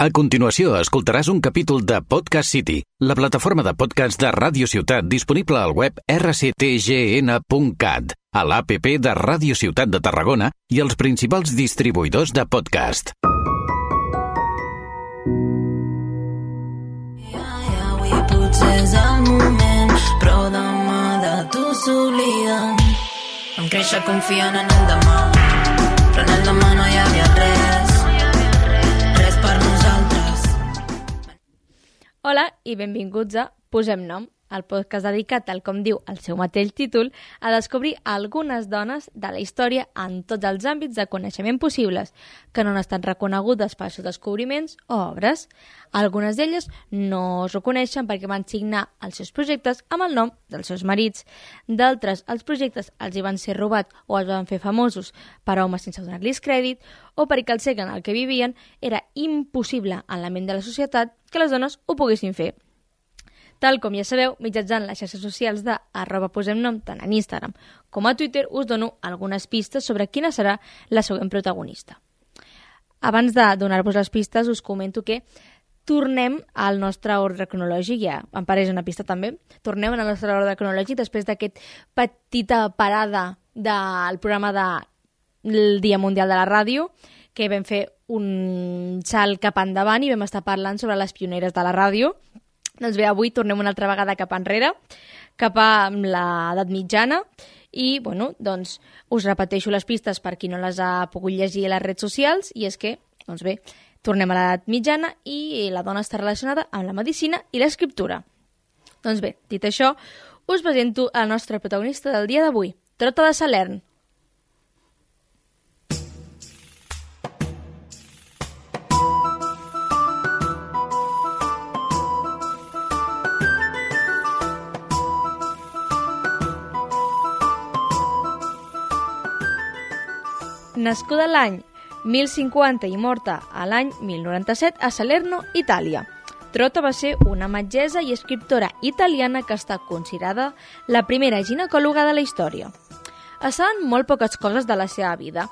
A continuació, escoltaràs un capítol de Podcast City, la plataforma de podcast de Ràdio Ciutat disponible al web rctgn.cat, a l'APP de Ràdio Ciutat de Tarragona i els principals distribuïdors de podcast. És el moment, però demà de tu. Vam créixer confiant en el demà, Hola i benvinguts a Posem Nom, el podcast dedicat, tal com diu el seu mateix títol, a descobrir algunes dones de la història en tots els àmbits de coneixement possibles, que no han estat reconegudes pels seus descobriments o obres. Algunes d'elles no es reconeixen perquè van signar els seus projectes amb el nom dels seus marits. D'altres, els projectes els hi van ser robats o es van fer famosos per homes sense donar-los crèdit o perquè el segle en el que vivien era impossible en la ment de la societat que les dones ho poguessin fer. Tal com ja sabeu, mitjançant les xarxes socials de arroba posem nom tant en Instagram com a Twitter us dono algunes pistes sobre quina serà la següent protagonista. Abans de donar-vos les pistes us comento que tornem al nostre ordre cronològic, ja em pareix una pista també, tornem al nostre ordre cronològic després d'aquest petita parada del programa de el Dia Mundial de la Ràdio, que vam fer un salt cap endavant i vam estar parlant sobre les pioneres de la ràdio, doncs bé, avui tornem una altra vegada cap enrere, cap a l'edat mitjana, i, bueno, doncs, us repeteixo les pistes per qui no les ha pogut llegir a les redes socials, i és que, doncs bé, tornem a l'edat mitjana i la dona està relacionada amb la medicina i l'escriptura. Doncs bé, dit això, us presento a la nostra protagonista del dia d'avui, Trota de Salern. Nascuda l'any 1050 i morta a l'any 1097 a Salerno, Itàlia. Trota va ser una metgessa i escriptora italiana que està considerada la primera ginecòloga de la història. Es saben molt poques coses de la seva vida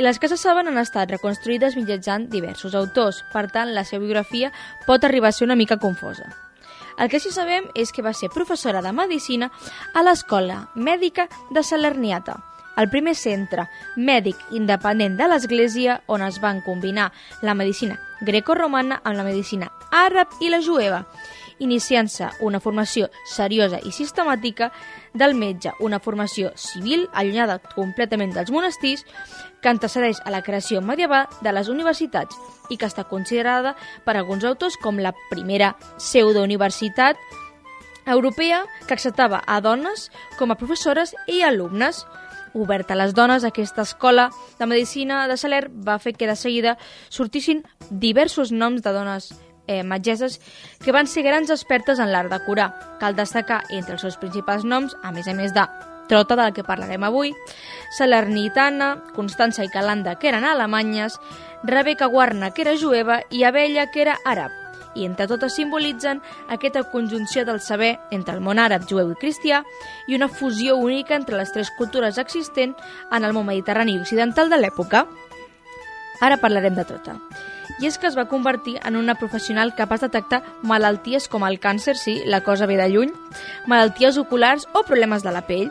i les que se saben han estat reconstruïdes mitjançant diversos autors, per tant la seva biografia pot arribar a ser una mica confosa. El que sí sabem és que va ser professora de Medicina a l'Escola Mèdica de Salerniata, el primer centre mèdic independent de l'Església on es van combinar la medicina grecorromana amb la medicina àrab i la jueva, iniciant-se una formació seriosa i sistemàtica del metge, una formació civil allunyada completament dels monestirs que antecedeix a la creació medieval de les universitats i que està considerada per alguns autors com la primera pseudo-universitat europea que acceptava a dones com a professores i alumnes oberta a les dones, aquesta escola de medicina de Saler va fer que de seguida sortissin diversos noms de dones eh, metgesses que van ser grans expertes en l'art de curar. Cal destacar entre els seus principals noms, a més a més de Trota, de la que parlarem avui, Salernitana, Constança i Calanda, que eren alemanyes, Rebecca Guarna, que era jueva, i Abella, que era àrab i entre totes simbolitzen aquesta conjunció del saber entre el món àrab, jueu i cristià i una fusió única entre les tres cultures existents en el món mediterrani occidental de l'època. Ara parlarem de tota. I és que es va convertir en una professional capaç de detectar malalties com el càncer, sí, la cosa ve de lluny, malalties oculars o problemes de la pell,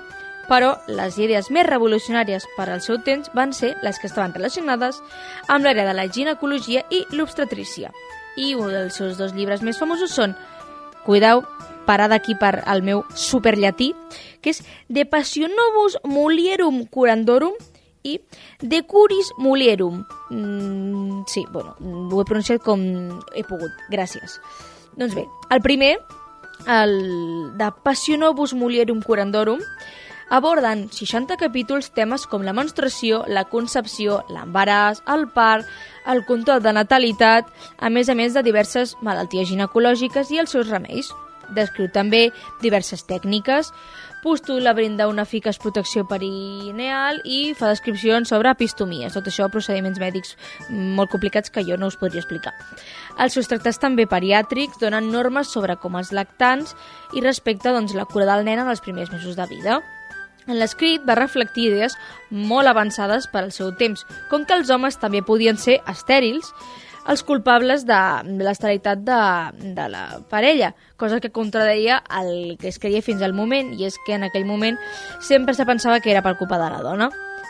però les idees més revolucionàries per al seu temps van ser les que estaven relacionades amb l'àrea de la ginecologia i l'obstetrícia i un dels seus dos llibres més famosos són, cuidau, parada aquí per al meu superllatí, que és De Passionovus Mulierum Curandorum i De Curis Mulierum. Mm, sí, bueno, ho he pronunciat com he pogut, gràcies. Doncs bé, el primer, el de Passionovus Mulierum Curandorum, aborden 60 capítols temes com la menstruació, la concepció, l'embaràs, el part, el control de natalitat, a més a més de diverses malalties ginecològiques i els seus remeis. Descriu també diverses tècniques, postula brinda una eficaç protecció perineal i fa descripcions sobre epistomies, tot això procediments mèdics molt complicats que jo no us podria explicar. Els seus tractats també pediàtrics donen normes sobre com els lactants i respecte doncs, la cura del nen en els primers mesos de vida. En l'escrit va reflectir idees molt avançades per al seu temps, com que els homes també podien ser estèrils, els culpables de, l'esterilitat de, de la parella, cosa que contradeia el que es creia fins al moment, i és que en aquell moment sempre se pensava que era per culpa de la dona.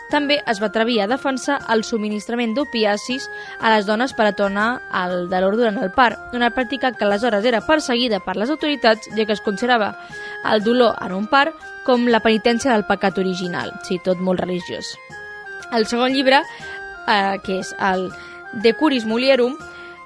També es va atrevir a defensar el subministrament d'opiacis a les dones per a tornar al dolor durant el part, una pràctica que aleshores era perseguida per les autoritats, ja que es considerava el dolor en un part com la penitència del pecat original, sí, tot molt religiós. El segon llibre, eh, que és el De Curis Mulierum,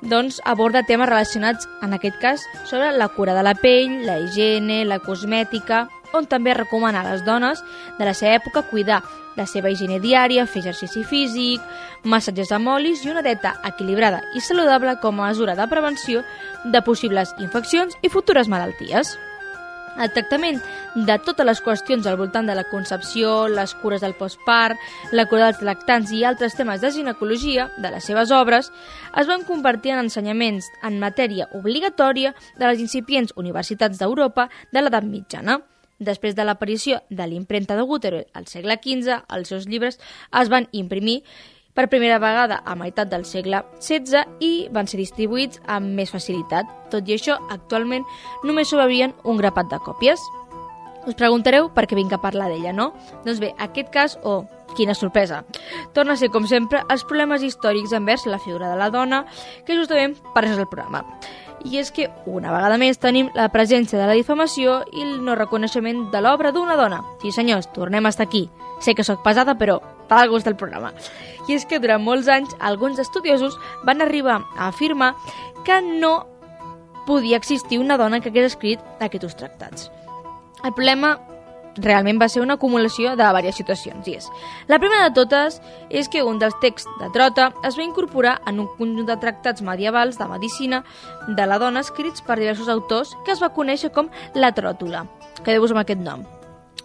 doncs aborda temes relacionats, en aquest cas, sobre la cura de la pell, la higiene, la cosmètica, on també recomana a les dones de la seva època cuidar la seva higiene diària, fer exercici físic, massatges amb olis i una dieta equilibrada i saludable com a mesura de prevenció de possibles infeccions i futures malalties. El tractament de totes les qüestions al voltant de la concepció, les cures del postpart, la cura dels lactants i altres temes de ginecologia de les seves obres es van convertir en ensenyaments en matèria obligatòria de les incipients universitats d'Europa de l'edat mitjana. Després de l'aparició de l'impremta de Guterres al segle XV, els seus llibres es van imprimir per primera vegada a meitat del segle XVI i van ser distribuïts amb més facilitat. Tot i això, actualment només sobrevivien un grapat de còpies. Us preguntareu per què vinc a parlar d'ella, no? Doncs bé, aquest cas, oh, quina sorpresa, torna a ser, com sempre, els problemes històrics envers la figura de la dona, que justament per això és el programa. I és que, una vegada més, tenim la presència de la difamació i el no reconeixement de l'obra d'una dona. Sí, senyors, tornem a estar aquí. Sé que sóc pesada, però per al gust del programa. I és que durant molts anys alguns estudiosos van arribar a afirmar que no podia existir una dona que hagués escrit aquests tractats. El problema realment va ser una acumulació de diverses situacions, i és. La primera de totes és que un dels texts de Trota es va incorporar en un conjunt de tractats medievals de medicina de la dona escrits per diversos autors que es va conèixer com la tròtula. Quedeu-vos amb aquest nom.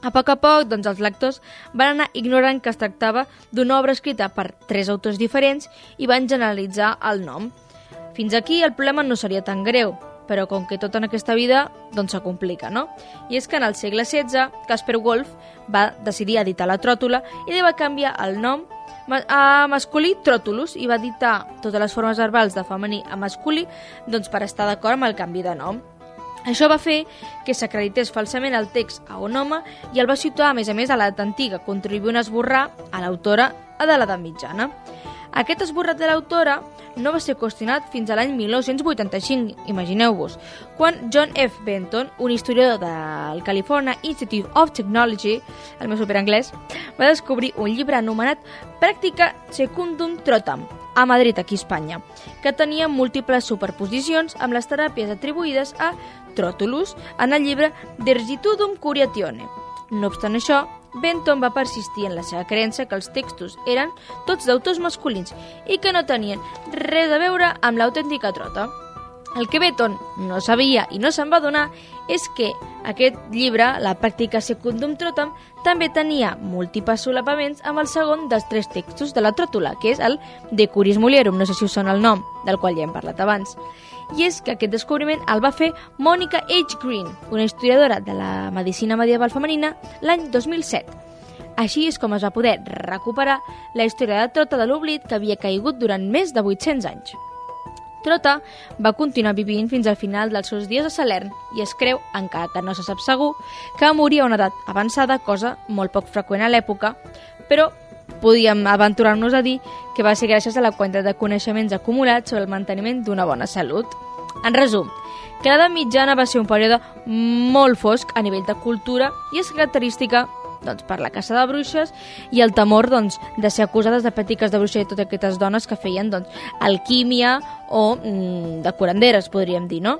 A poc a poc, doncs, els lectors van anar ignorant que es tractava d'una obra escrita per tres autors diferents i van generalitzar el nom. Fins aquí el problema no seria tan greu, però com que tot en aquesta vida doncs se complica, no? I és que en el segle XVI Casper Wolf va decidir editar la tròtula i li va canviar el nom a masculí Tròtulus i va editar totes les formes verbals de femení a masculí doncs, per estar d'acord amb el canvi de nom. Això va fer que s'acredités falsament el text a un home i el va situar, a més a més, a l'edat antiga, contribuint a esborrar a l'autora de l'edat mitjana. Aquest esborrat de l'autora no va ser qüestionat fins a l'any 1985, imagineu-vos, quan John F. Benton, un historiador del California Institute of Technology, el meu superanglès, va descobrir un llibre anomenat Pràctica Secundum Trotam, a Madrid, aquí a Espanya, que tenia múltiples superposicions amb les teràpies atribuïdes a Trotulus en el llibre Dergitudum Curiatione. No obstant això, Benton va persistir en la seva creença que els textos eren tots d'autors masculins i que no tenien res a veure amb l'autèntica trota. El que Benton no sabia i no se'n va donar és que aquest llibre, la pràctica secundum trotam, també tenia múltiples solapaments amb el segon dels tres textos de la tròtula, que és el De Curis Mulierum, no sé si us sona el nom, del qual ja hem parlat abans i és que aquest descobriment el va fer Monica H. Green, una historiadora de la medicina medieval femenina, l'any 2007. Així és com es va poder recuperar la història de Trota de l'oblit que havia caigut durant més de 800 anys. Trota va continuar vivint fins al final dels seus dies a Salern i es creu, encara que no se sap segur, que moria a una edat avançada, cosa molt poc freqüent a l'època, però podíem aventurar-nos a dir que va ser gràcies a la quantitat de coneixements acumulats sobre el manteniment d'una bona salut. En resum, que l'edat mitjana va ser un període molt fosc a nivell de cultura i és característica doncs, per la caça de bruixes i el temor doncs, de ser acusades de pràctiques de bruixa i totes aquestes dones que feien doncs, alquímia o mm, de curanderes, podríem dir, no?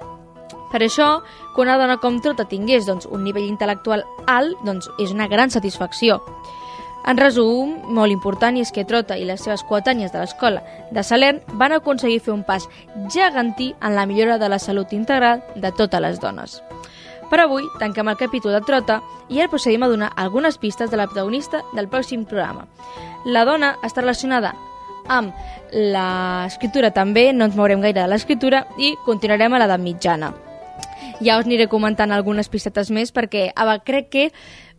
Per això, que una dona com Trota tingués doncs, un nivell intel·lectual alt doncs, és una gran satisfacció. En resum, molt important, és que Trota i les seves coetànies de l'escola de Salern van aconseguir fer un pas gegantí en la millora de la salut integral de totes les dones. Per avui tanquem el capítol de Trota i ara procedim a donar algunes pistes de la protagonista del pròxim programa. La dona està relacionada amb l'escriptura també, no ens mourem gaire de l'escriptura i continuarem a l'edat mitjana. Ja us aniré comentant algunes pistetes més perquè ara crec que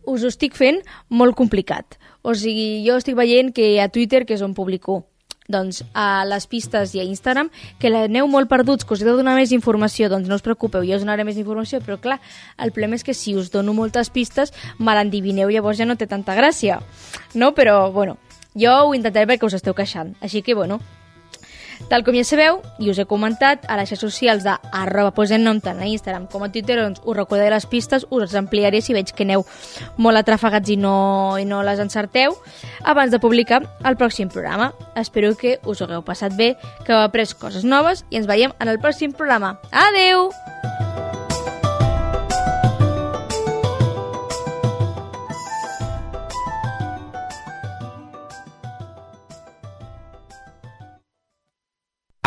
us ho estic fent molt complicat. O sigui, jo estic veient que a Twitter, que és on publico doncs, a les pistes i a Instagram, que l'aneu molt perduts, que us he de donar més informació, doncs no us preocupeu, jo us donaré més informació, però clar, el problema és que si us dono moltes pistes, me l'endivineu, llavors ja no té tanta gràcia, no? Però, bueno, jo ho intentaré perquè us esteu queixant, així que, bueno, tal com ja sabeu, i us he comentat, a les xarxes socials de arroba posennom tant a Instagram com a Twitter, doncs us recordaré les pistes, us ampliaré si veig que aneu molt atrafegats i no, i no les encerteu, abans de publicar el pròxim programa. Espero que us ho hagueu passat bé, que heu après coses noves i ens veiem en el pròxim programa. Adeu!